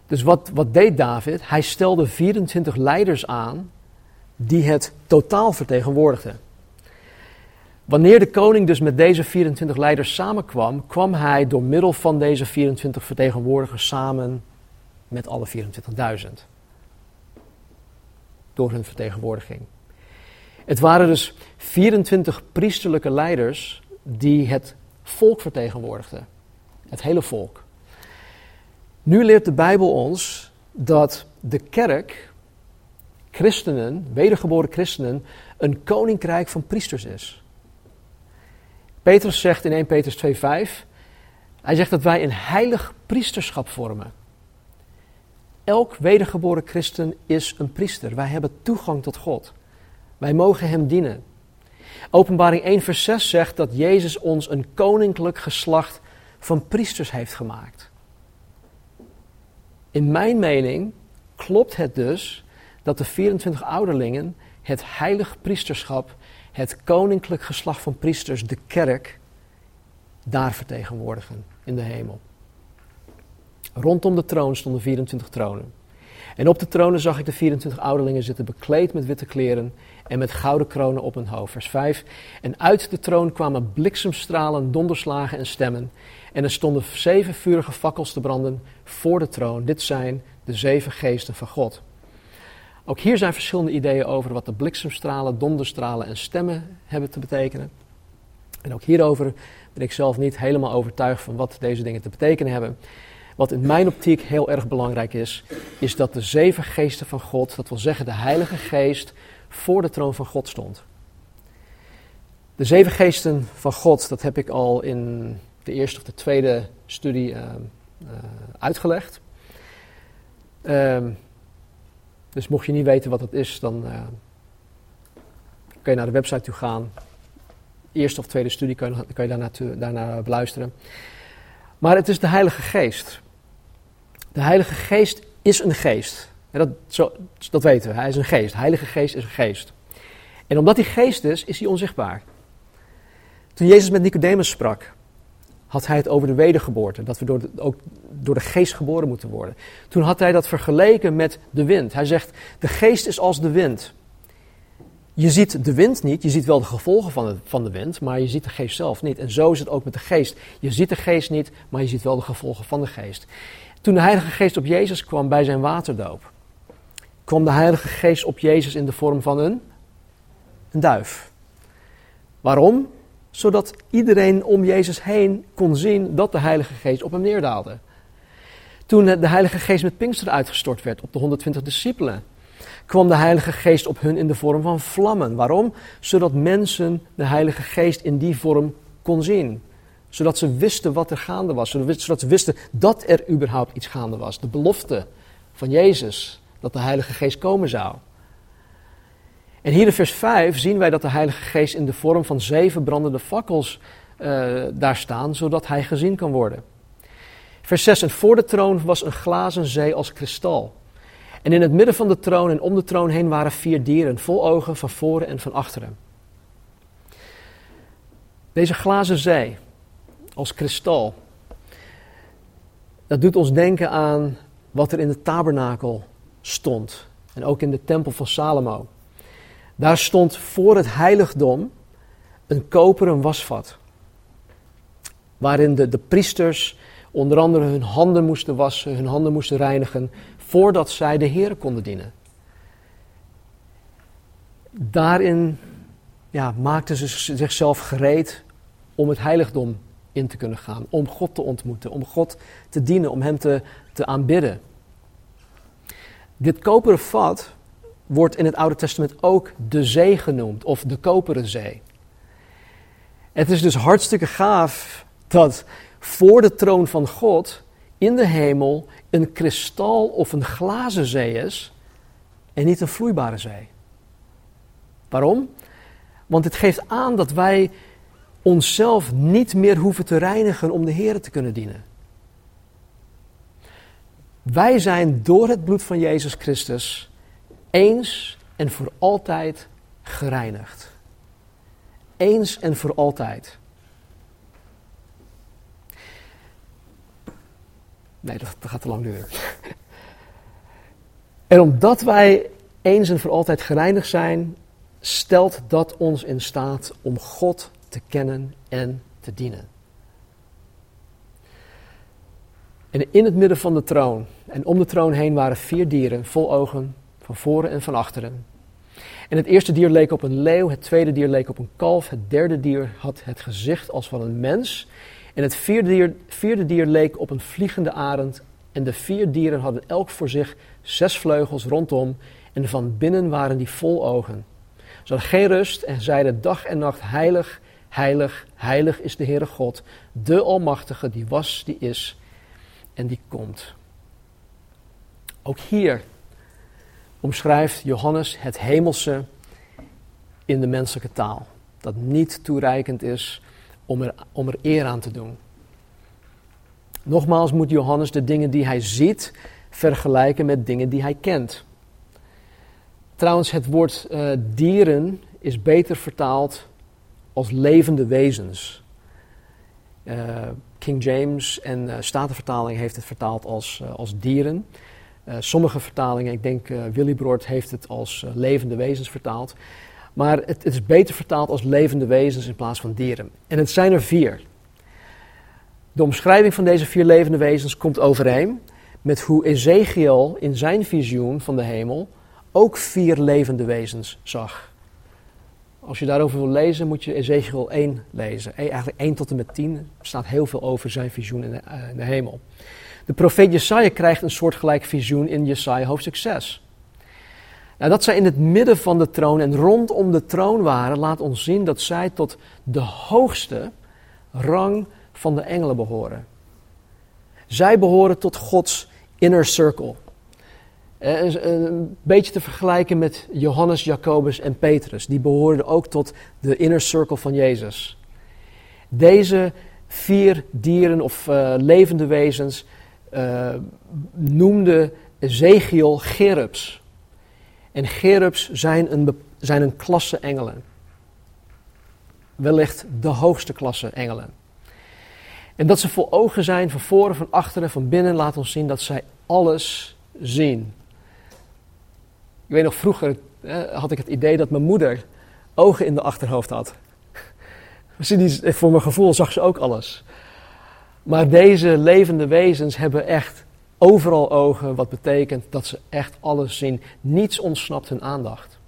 Dus wat, wat deed David? Hij stelde 24 leiders aan die het totaal vertegenwoordigden. Wanneer de koning dus met deze 24 leiders samenkwam, kwam hij door middel van deze 24 vertegenwoordigers samen met alle 24.000. Door hun vertegenwoordiging. Het waren dus 24 priesterlijke leiders die het volk vertegenwoordigden. Het hele volk. Nu leert de Bijbel ons dat de kerk, christenen, wedergeboren christenen, een koninkrijk van priesters is. Petrus zegt in 1 Petrus 2:5, hij zegt dat wij een heilig priesterschap vormen. Elk wedergeboren christen is een priester. Wij hebben toegang tot God. Wij mogen Hem dienen. Openbaring 1 vers 6 zegt dat Jezus ons een koninklijk geslacht van priesters heeft gemaakt. In mijn mening klopt het dus dat de 24 ouderlingen het heilig priesterschap, het koninklijk geslacht van priesters, de kerk, daar vertegenwoordigen in de hemel. Rondom de troon stonden 24 tronen. En op de tronen zag ik de 24 ouderlingen zitten, bekleed met witte kleren en met gouden kronen op hun hoofd. Vers 5. En uit de troon kwamen bliksemstralen, donderslagen en stemmen. En er stonden zeven vurige fakkels te branden voor de troon. Dit zijn de zeven geesten van God. Ook hier zijn verschillende ideeën over wat de bliksemstralen, donderstralen en stemmen hebben te betekenen. En ook hierover ben ik zelf niet helemaal overtuigd van wat deze dingen te betekenen hebben. Wat in mijn optiek heel erg belangrijk is, is dat de zeven geesten van God, dat wil zeggen de Heilige Geest, voor de troon van God stond. De zeven geesten van God, dat heb ik al in de eerste of de tweede studie uh, uh, uitgelegd. Uh, dus mocht je niet weten wat dat is, dan uh, kun je naar de website toe gaan. Eerste of tweede studie kun je, kun je daarna, daarna beluisteren. Maar het is de Heilige Geest. De Heilige Geest is een geest. dat, zo, dat weten we, hij is een geest. De Heilige Geest is een geest. En omdat hij geest is, is hij onzichtbaar. Toen Jezus met Nicodemus sprak, had hij het over de wedergeboorte. Dat we door ook door de geest geboren moeten worden. Toen had hij dat vergeleken met de wind. Hij zegt, de geest is als de wind. Je ziet de wind niet, je ziet wel de gevolgen van de, van de wind, maar je ziet de geest zelf niet. En zo is het ook met de geest. Je ziet de geest niet, maar je ziet wel de gevolgen van de geest. Toen de Heilige Geest op Jezus kwam bij zijn waterdoop, kwam de Heilige Geest op Jezus in de vorm van een, een duif. Waarom? Zodat iedereen om Jezus heen kon zien dat de Heilige Geest op hem neerdaalde. Toen de Heilige Geest met Pinksteren uitgestort werd op de 120 discipelen, kwam de Heilige Geest op hun in de vorm van vlammen. Waarom? Zodat mensen de Heilige Geest in die vorm kon zien. Zodat ze wisten wat er gaande was. Zodat ze wisten dat er überhaupt iets gaande was. De belofte van Jezus dat de Heilige Geest komen zou. En hier in vers 5 zien wij dat de Heilige Geest in de vorm van zeven brandende fakkels uh, daar staan, zodat hij gezien kan worden. Vers 6. En voor de troon was een glazen zee als kristal. En in het midden van de troon en om de troon heen waren vier dieren, vol ogen van voren en van achteren. Deze glazen zee, als kristal, dat doet ons denken aan wat er in de tabernakel stond. En ook in de tempel van Salomo. Daar stond voor het heiligdom een koperen wasvat. Waarin de, de priesters onder andere hun handen moesten wassen, hun handen moesten reinigen, voordat zij de Heer konden dienen. Daarin ja, maakten ze zichzelf gereed om het heiligdom in te kunnen gaan, om God te ontmoeten, om God te dienen, om Hem te, te aanbidden. Dit koperen vat wordt in het Oude Testament ook de zee genoemd, of de koperen zee. Het is dus hartstikke gaaf dat voor de troon van God in de hemel een kristal of een glazen zee is en niet een vloeibare zee. Waarom? Want het geeft aan dat wij onszelf niet meer hoeven te reinigen om de Heer te kunnen dienen. Wij zijn door het bloed van Jezus Christus eens en voor altijd gereinigd. Eens en voor altijd. Nee, dat, gaat te lang duren. En omdat wij eens en voor altijd gereinigd zijn, stelt dat ons in staat om God te kennen en te dienen. En in het midden van de troon en om de troon heen waren vier dieren vol ogen, van voren en van achteren. En het eerste dier leek op een leeuw, het tweede dier leek op een kalf, het derde dier had het gezicht als van een mens en het vierde dier, vierde dier leek op een vliegende arend. En de vier dieren hadden elk voor zich zes vleugels rondom. En van binnen waren die vol ogen. Ze hadden geen rust en zeiden dag en nacht: Heilig, heilig, heilig is de Heere God, de Almachtige, die was, die is en die komt. Ook hier omschrijft Johannes het hemelse in de menselijke taal. Dat niet toereikend is om er, om er eer aan te doen. Nogmaals moet Johannes de dingen die hij ziet vergelijken met dingen die hij kent. Trouwens, het woord uh, dieren is beter vertaald als levende wezens. Uh, King James en uh, Statenvertaling heeft het vertaald als, als dieren. Uh, sommige vertalingen, ik denk uh, Willy Broert heeft het als uh, levende wezens vertaald. Maar het, is beter vertaald als levende wezens in plaats van dieren. En het zijn er vier. De omschrijving van deze vier levende wezens komt overeen met hoe Ezekiel in zijn visioen van de hemel ook vier levende wezens zag. Als je daarover wil lezen, moet je Ezekiel 1 lezen. E, eigenlijk 1 tot en met 10. Er staat heel veel over zijn visioen in de hemel. De profeet Jesaja krijgt een soortgelijk visioen in Jesaja hoofdstuk 6. Nou, dat zij in het midden van de troon en rondom de troon waren, laat ons zien dat zij tot de hoogste rang van de engelen behoren. Zij behoren tot Gods inner circle. Eh, een beetje te vergelijken met Johannes, Jacobus en Petrus. Die behoorden ook tot de inner circle van Jezus. Deze vier dieren of uh, levende wezens uh, noemde Ezekiel gerubs. En gerubs zijn een, zijn een klasse engelen. Wellicht de hoogste klasse engelen. En dat ze vol ogen zijn, van voren, van achteren, van binnen, laat ons zien dat zij alles zien. Ik weet nog vroeger had ik het idee dat mijn moeder ogen in de achterhoofd had. Voor mijn gevoel zag ze ook alles. Maar deze levende wezens hebben echt overal ogen, wat betekent dat ze echt alles zien. Niets ontsnapt hun aandacht.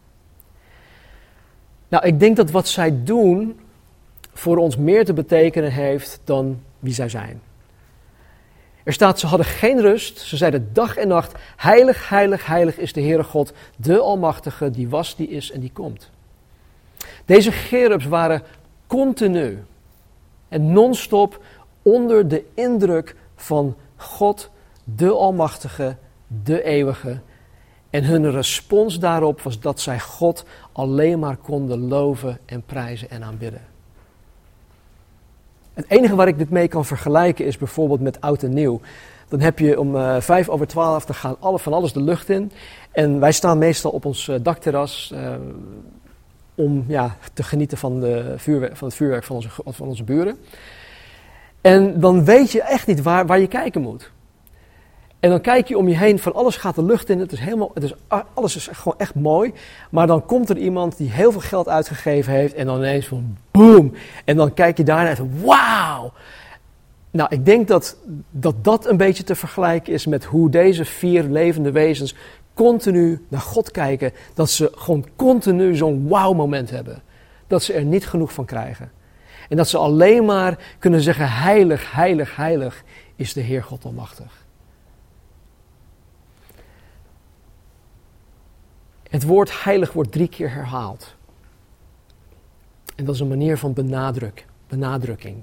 Nou, ik denk dat wat zij doen voor ons meer te betekenen heeft dan wie zij zijn. Er staat, ze hadden geen rust. Ze zeiden dag en nacht, heilig, heilig, heilig is de Heere God, de Almachtige, die was, die is en die komt. Deze gerubs waren continu en non-stop onder de indruk van God, de Almachtige, de Eeuwige. En hun respons daarop was dat zij God alleen maar konden loven en prijzen en aanbidden. Het enige waar ik dit mee kan vergelijken is bijvoorbeeld met oud en nieuw. Dan heb je om uh, vijf over twaalf, dan gaan alle, van alles de lucht in. En wij staan meestal op ons uh, dakterras uh, om ja, te genieten van, de vuurwerk, van het vuurwerk van onze, van onze buren. En dan weet je echt niet waar, waar je kijken moet. En dan kijk je om je heen, van alles gaat de lucht in. Het is helemaal, het is, alles is gewoon echt mooi. Maar dan komt er iemand die heel veel geld uitgegeven heeft. En dan ineens van boom. En dan kijk je daarna en wauw. Nou, ik denk dat, dat dat een beetje te vergelijken is met hoe deze vier levende wezens continu naar God kijken. Dat ze gewoon continu zo'n wauw-moment hebben. Dat ze er niet genoeg van krijgen. En dat ze alleen maar kunnen zeggen: Heilig, heilig, heilig is de Heer God Almachtig. Het woord heilig wordt drie keer herhaald. En dat is een manier van benadruk, benadrukking.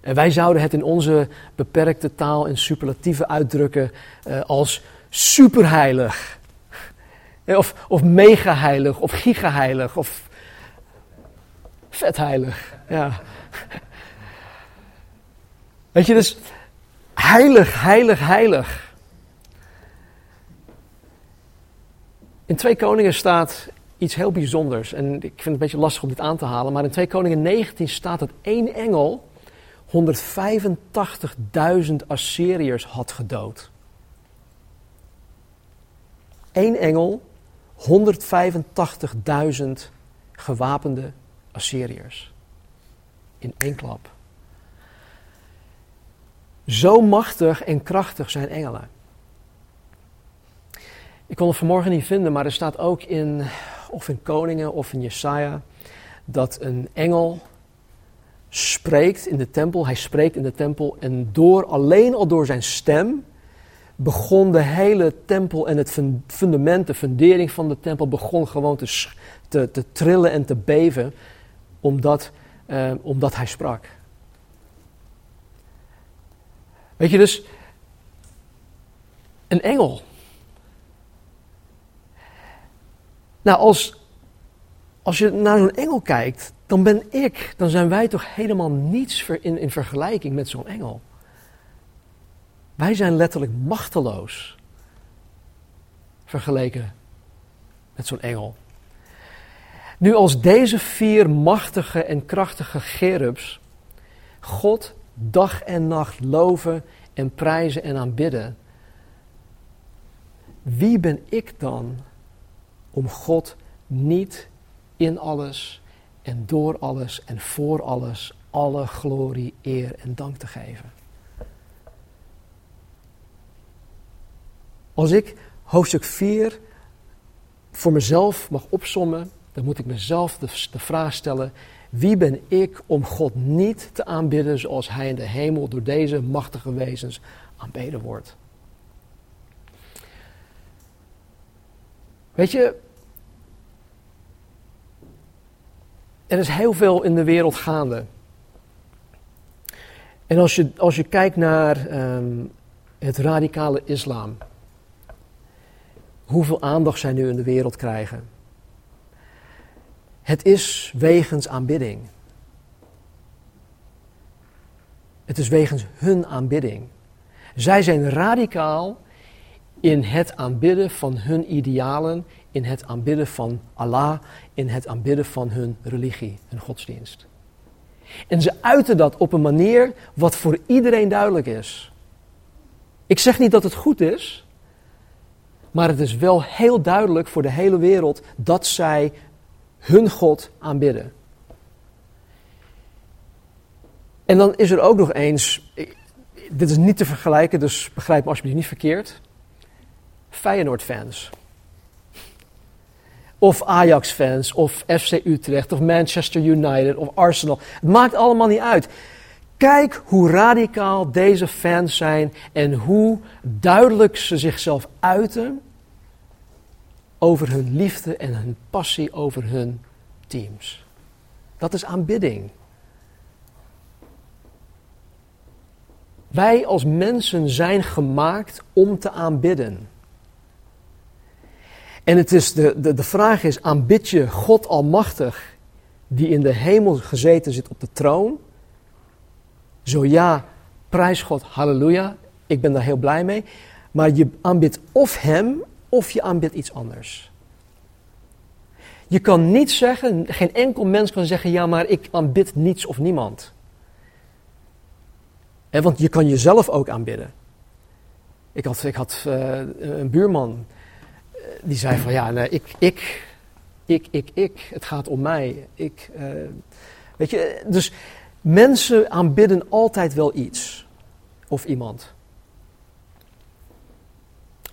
En wij zouden het in onze beperkte taal in superlatieven uitdrukken uh, als superheilig. Of, of mega heilig, of gigaheilig, of vetheilig. Ja. Weet je, dus heilig, heilig, heilig. In 2 Koningen staat iets heel bijzonders. En ik vind het een beetje lastig om dit aan te halen. Maar in 2 Koningen 19 staat dat één engel 185.000 Assyriërs had gedood. Eén engel, 185.000 gewapende Assyriërs. In één klap. Zo machtig en krachtig zijn engelen. Ik kon het vanmorgen niet vinden, maar er staat ook in, of in Koningen of in Jesaja, dat een engel spreekt in de tempel. Hij spreekt in de tempel en door, alleen al door zijn stem begon de hele tempel en het fundament, de fundering van de tempel begon gewoon te, te, te trillen en te beven, omdat, eh, omdat hij sprak. Weet je dus, een engel Nou, als, als je naar zo'n engel kijkt, dan ben ik, dan zijn wij toch helemaal niets in, in vergelijking met zo'n engel. Wij zijn letterlijk machteloos vergeleken met zo'n engel. Nu, als deze vier machtige en krachtige gerubs God dag en nacht loven en prijzen en aanbidden, wie ben ik dan om God niet in alles en door alles en voor alles alle glorie, eer en dank te geven? Als ik hoofdstuk 4 voor mezelf mag opsommen, dan moet ik mezelf de, de, vraag stellen: wie ben ik om God niet te aanbidden zoals Hij in de hemel door deze machtige wezens aanbeden wordt? Weet je, er is heel veel in de wereld gaande. En als je, als je kijkt naar um, het radicale islam, hoeveel aandacht zij nu in de wereld krijgen. Het is wegens aanbidding. Het is wegens hun aanbidding. Zij zijn radicaal in het aanbidden van hun idealen, in het aanbidden van Allah, in het aanbidden van hun religie, hun godsdienst. En ze uiten dat op een manier wat voor iedereen duidelijk is. Ik zeg niet dat het goed is, maar het is wel heel duidelijk voor de hele wereld dat zij hun God aanbidden. En dan is er ook nog eens, dit is niet te vergelijken, dus begrijp me alsjeblieft niet verkeerd. Feyenoord-fans. Of Ajax-fans, of FC Utrecht, of Manchester United, of Arsenal. Het maakt allemaal niet uit. Kijk hoe radicaal deze fans zijn en hoe duidelijk ze zichzelf uiten over hun liefde en hun passie over hun teams. Dat is aanbidding. Wij als mensen zijn gemaakt om te aanbidden. En het is de, de, de vraag is, aanbid je God Almachtig, die in de hemel gezeten zit op de troon? Zo ja, prijs God, halleluja, ik ben daar heel blij mee. Maar je aanbidt of Hem, of je aanbidt iets anders. Je kan niet zeggen, geen enkel mens kan zeggen, ja maar ik aanbid niets of niemand. want je kan jezelf ook aanbidden. Ik had, ik had uh, een buurman, eh, die zei van ja, nee, ik, ik, ik, ik, ik, het gaat om mij. Ik, uh, weet je, dus mensen aanbidden altijd wel iets of iemand.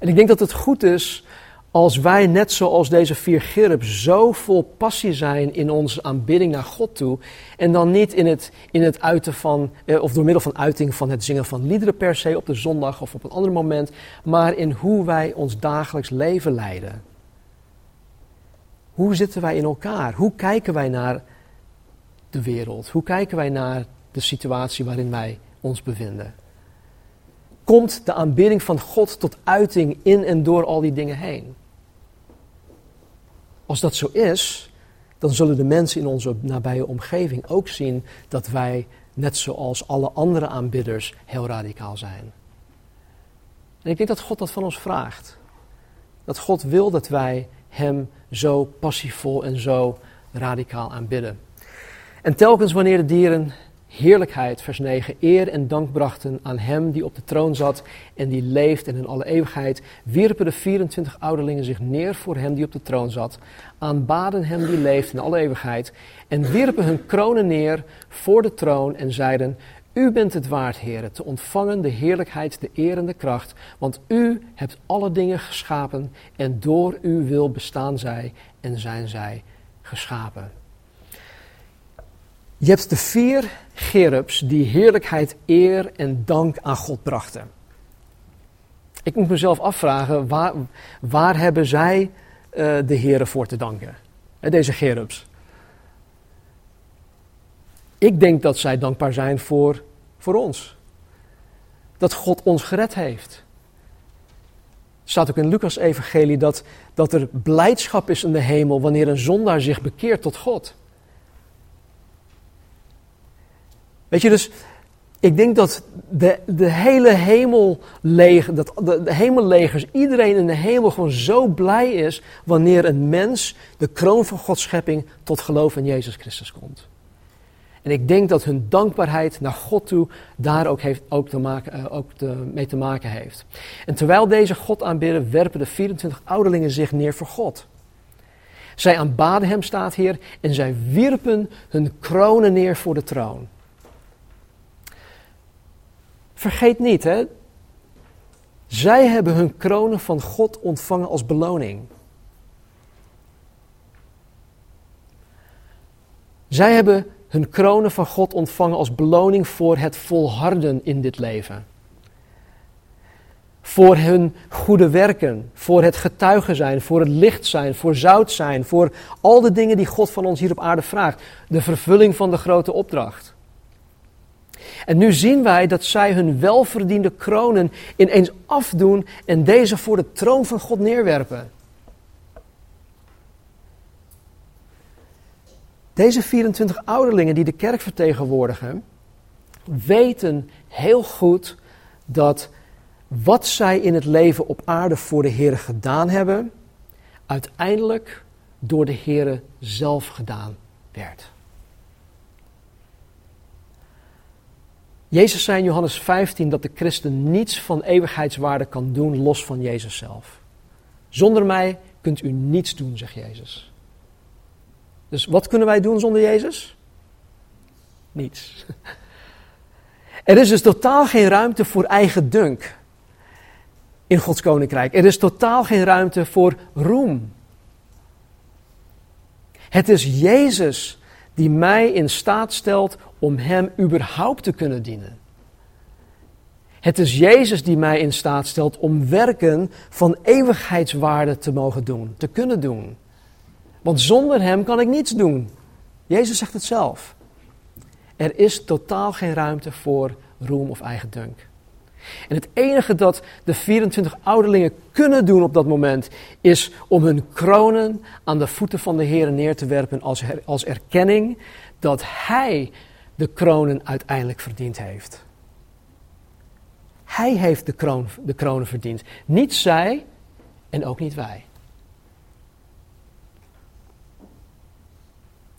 En ik denk dat het goed is als wij net zoals deze vier gerub zo vol passie zijn in onze aanbidding naar God toe. En dan niet in het, in het uiten van, eh, of door middel van uiting van het zingen van liederen per se op de zondag of op een ander moment. Maar in hoe wij ons dagelijks leven leiden. Hoe zitten wij in elkaar? Hoe kijken wij naar de wereld? Hoe kijken wij naar de situatie waarin wij ons bevinden? Komt de aanbidding van God tot uiting in en door al die dingen heen? Als dat zo is, dan zullen de mensen in onze nabije omgeving ook zien dat wij, net zoals alle andere aanbidders, heel radicaal zijn. En ik denk dat God dat van ons vraagt. Dat God wil dat wij Hem zo passievol en zo radicaal aanbidden. En telkens wanneer de dieren heerlijkheid, vers 9, eer en dank brachten aan hem die op de troon zat en die leeft en in alle eeuwigheid, wierpen de 24 ouderlingen zich neer voor hem die op de troon zat, aanbaden hem die leeft in alle eeuwigheid en wierpen hun kronen neer voor de troon en zeiden, u bent het waard, heren, te ontvangen de heerlijkheid, de eer en de kracht, want u hebt alle dingen geschapen en door uw wil bestaan zij en zijn zij geschapen. Je hebt de vier gerubs die heerlijkheid, eer en dank aan God brachten. Ik moet mezelf afvragen, waar, waar hebben zij uh, de heren voor te danken? Deze gerubs. Ik denk dat zij dankbaar zijn voor, voor ons. Dat God ons gered heeft. Er staat ook in Lucas' evangelie dat, dat er blijdschap is in de hemel wanneer een zondaar zich bekeert tot God. Weet je, dus ik denk dat de, de hele hemelleger, dat de, de hemellegers, iedereen in de hemel gewoon zo blij is wanneer een mens, de kroon van Gods schepping, tot geloof in Jezus Christus komt. En ik denk dat hun dankbaarheid naar God toe daar ook, heeft, ook, te maken, eh, ook te, mee te maken heeft. En terwijl deze God aanbidden, werpen de 24 ouderlingen zich neer voor God. Zij aanbaden hem, staat hier, en zij wierpen hun kronen neer voor de troon. Vergeet niet, hè. Zij hebben hun kronen van God ontvangen als beloning. Zij hebben hun kronen van God ontvangen als beloning voor het volharden in dit leven. Voor hun goede werken, voor het getuigen zijn, voor het licht zijn, voor zout zijn, voor al de dingen die God van ons hier op aarde vraagt. De vervulling van de grote opdracht. En nu zien wij dat zij hun welverdiende kronen ineens afdoen en deze voor de troon van God neerwerpen. Deze 24 ouderlingen die de kerk vertegenwoordigen, weten heel goed dat wat zij in het leven op aarde voor de Heer gedaan hebben, uiteindelijk door de Heer zelf gedaan werd. Jezus zei in Johannes 15 dat de christen niets van eeuwigheidswaarde kan doen los van Jezus zelf. Zonder mij kunt u niets doen, zegt Jezus. Dus wat kunnen wij doen zonder Jezus? Niets. Er is dus totaal geen ruimte voor eigen dunk in Gods koninkrijk. Er is totaal geen ruimte voor roem. Het is Jezus die mij in staat stelt om Hem überhaupt te kunnen dienen. Het is Jezus die mij in staat stelt om werken van eeuwigheidswaarde te mogen doen, te kunnen doen. Want zonder Hem kan ik niets doen. Jezus zegt het zelf. Er is totaal geen ruimte voor roem of eigen dunk. En het enige dat de 24 ouderlingen kunnen doen op dat moment is om hun kronen aan de voeten van de Heer neer te werpen als, als erkenning dat Hij de kronen uiteindelijk verdiend heeft. Hij heeft de, kroon, de kronen verdiend. Niet zij en ook niet wij.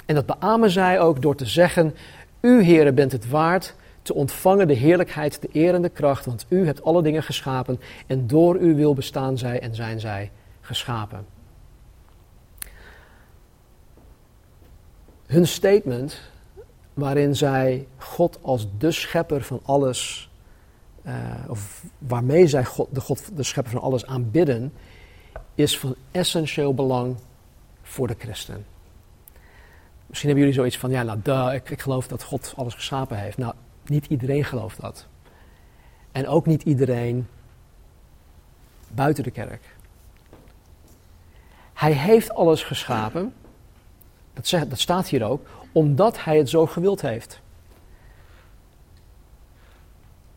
En dat beamen zij ook door te zeggen: U, Heere, bent het waard te ontvangen de heerlijkheid, de eer en de kracht, want U hebt alle dingen geschapen en door U wil bestaan zij en zijn zij geschapen. Hun statement, waarin zij God als de schepper van alles, uh, of waarmee zij God, de God, de schepper van alles aanbidden, is van essentieel belang voor de christen. Misschien hebben jullie zoiets van, ja, nou, ik, ik geloof dat God alles geschapen heeft. Nou, niet iedereen gelooft dat. En ook niet iedereen buiten de kerk. Hij heeft alles geschapen, dat, dat staat hier ook, omdat hij het zo gewild heeft.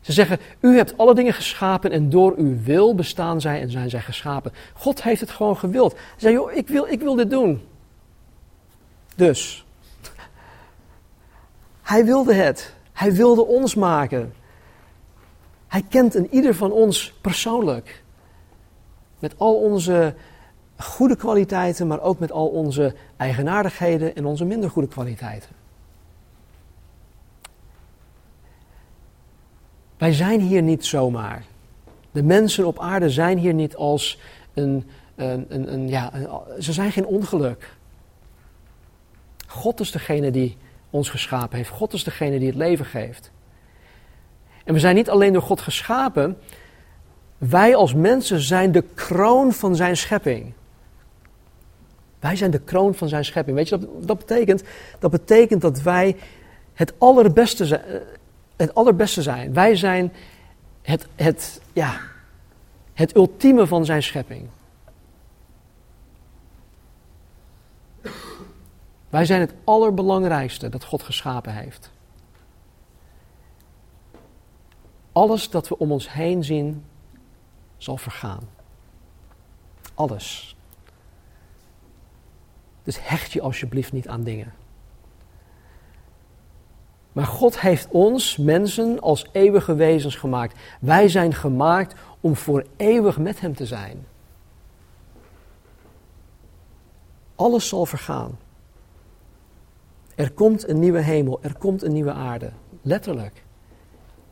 Ze zeggen, u hebt alle dingen geschapen en door uw wil bestaan zij en zijn zij geschapen. God heeft het gewoon gewild. Hij zei, joh, ik wil, ik wil dit doen. Dus, hij wilde het. Hij wilde ons maken. Hij kent een ieder van ons persoonlijk. Met al onze goede kwaliteiten, maar ook met al onze eigenaardigheden en onze minder goede kwaliteiten. Wij zijn hier niet zomaar. De mensen op aarde zijn hier niet als een, een, een, ja, ze zijn geen ongeluk. God is degene die ons geschapen heeft. God is degene die het leven geeft. En we zijn niet alleen door God geschapen, wij als mensen zijn de kroon van zijn schepping. Wij zijn de kroon van zijn schepping. Weet je wat dat betekent? Dat betekent dat wij het allerbeste zijn. Eh, het allerbeste zijn. Wij zijn het, het, ja, het ultieme van zijn schepping. Wij zijn het allerbelangrijkste dat God geschapen heeft. Alles dat we om ons heen zien, zal vergaan. Alles. Dus hecht je alsjeblieft niet aan dingen. Maar God heeft ons, mensen, als eeuwige wezens gemaakt. Wij zijn gemaakt om voor eeuwig met Hem te zijn. Alles zal vergaan. Er komt een nieuwe hemel, er komt een nieuwe aarde. Letterlijk.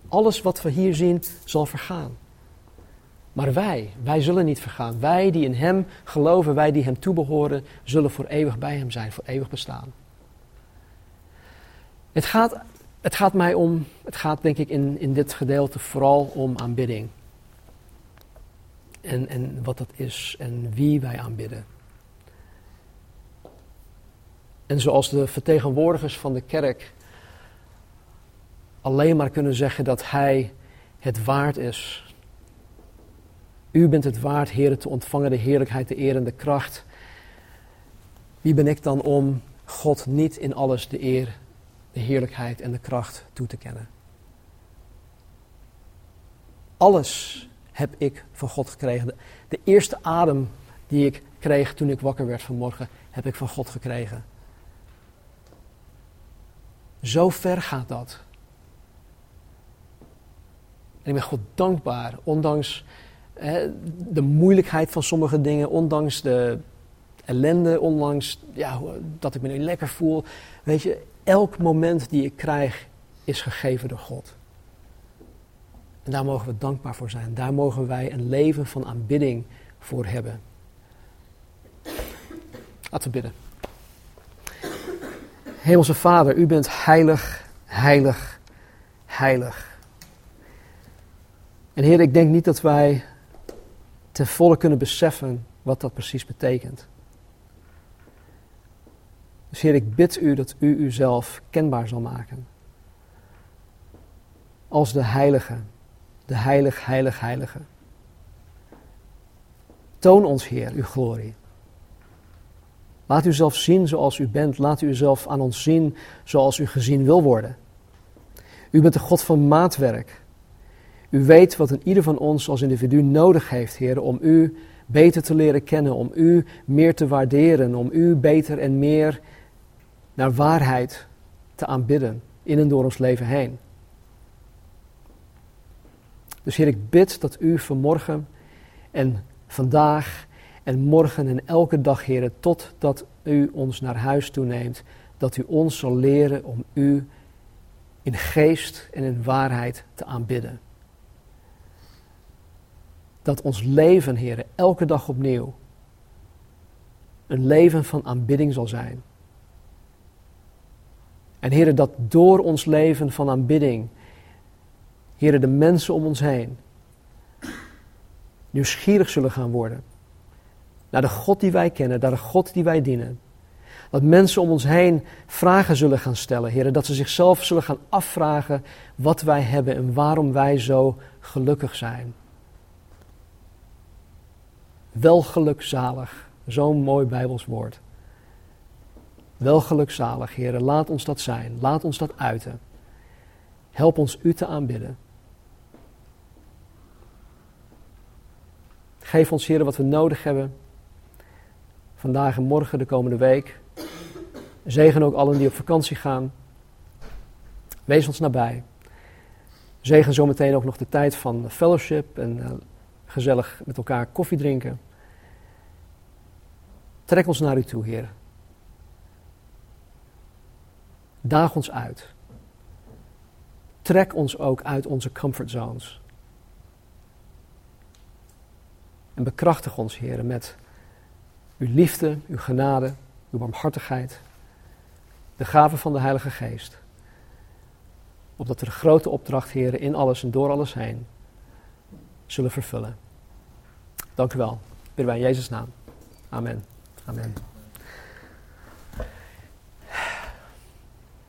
Alles wat we hier zien zal vergaan. Maar wij, wij zullen niet vergaan. Wij die in Hem geloven, wij die Hem toebehoren, zullen voor eeuwig bij Hem zijn, voor eeuwig bestaan. Het gaat, het gaat mij om, het gaat denk ik in, in dit gedeelte vooral om aanbidding. En, en wat dat is en wie wij aanbidden. En zoals de vertegenwoordigers van de kerk alleen maar kunnen zeggen dat Hij het waard is. U bent het waard, Heer, te ontvangen de heerlijkheid, de eer en de kracht. Wie ben ik dan om God niet in alles de eer, de heerlijkheid en de kracht toe te kennen? Alles heb ik van God gekregen. De, eerste adem die ik kreeg toen ik wakker werd vanmorgen, heb ik van God gekregen. Zo ver gaat dat. En ik ben God dankbaar, ondanks hè, de moeilijkheid van sommige dingen, ondanks de ellende, ondanks ja, dat ik me nu lekker voel. Weet je, elk moment die ik krijg is gegeven door God. En daar mogen we dankbaar voor zijn. Daar mogen wij een leven van aanbidding voor hebben. Laten we bidden. Hemelse Vader, u bent heilig, heilig, heilig. En Heer, ik denk niet dat wij ten volle kunnen beseffen wat dat precies betekent. Dus Heer, ik bid u dat u uzelf kenbaar zal maken. Als de heilige, de heilig, heilig, heilige. Toon ons, Heer, uw glorie. Laat u zelf zien zoals u bent. Laat u zelf aan ons zien zoals u gezien wil worden. U bent de God van maatwerk. U weet wat een ieder van ons als individu nodig heeft, Heer, om u beter te leren kennen, om u meer te waarderen, om u beter en meer naar waarheid te aanbidden in en door ons leven heen. Dus Heer, ik bid dat u vanmorgen en vandaag en morgen en elke dag, Heer, totdat u ons naar huis toeneemt, dat u ons zal leren om u in geest en in waarheid te aanbidden. Dat ons leven, Heer, elke dag opnieuw een leven van aanbidding zal zijn. En Heer, dat door ons leven van aanbidding, Heer, de mensen om ons heen nieuwsgierig zullen gaan worden naar de God die wij kennen, naar de God die wij dienen. Dat mensen om ons heen vragen zullen gaan stellen, heren. Dat ze zichzelf zullen gaan afvragen wat wij hebben en waarom wij zo gelukkig zijn. Welgelukzalig, zo'n mooi Bijbels woord. Welgelukzalig, heren. Laat ons dat zijn. Laat ons dat uiten. Help ons u te aanbidden. Geef ons, heren, wat we nodig hebben vandaag en morgen, de komende week. Zegen ook allen die op vakantie gaan. Wees ons nabij. Zegen zometeen ook nog de tijd van fellowship en uh, gezellig met elkaar koffie drinken. Trek ons naar u toe, Heer. Daag ons uit. Trek ons ook uit onze comfortzones. En bekrachtig ons, Heer, met uw liefde, uw genade, uw barmhartigheid, de gave van de Heilige Geest. Opdat we de grote opdracht, Heer, in alles en door alles heen zullen vervullen. Dank u wel. Bidden wij in Jezus' naam. Amen. Amen.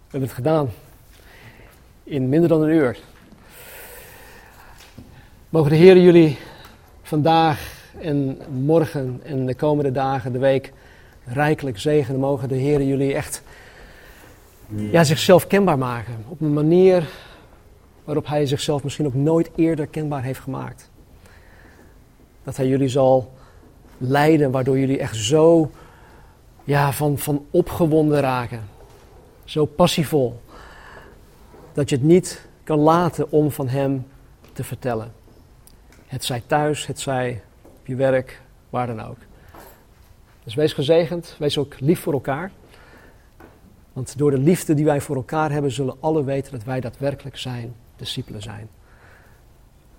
We hebben het gedaan in minder dan een uur. Mogen de Heer jullie vandaag en morgen en de komende dagen, de week, rijkelijk zegenen. Mogen de Heer jullie echt ja, zichzelf kenbaar maken. Op een manier waarop Hij zichzelf misschien ook nooit eerder kenbaar heeft gemaakt. Dat Hij jullie zal leiden, waardoor jullie echt zo ja, van, van opgewonden raken. Zo passievol. Dat je het niet kan laten om van Hem te vertellen. Het zij thuis, het zij op je werk, waar dan ook. Dus wees gezegend, wees ook lief voor elkaar. Want door de liefde die wij voor elkaar hebben, zullen alle weten dat wij daadwerkelijk zijn, discipelen zijn.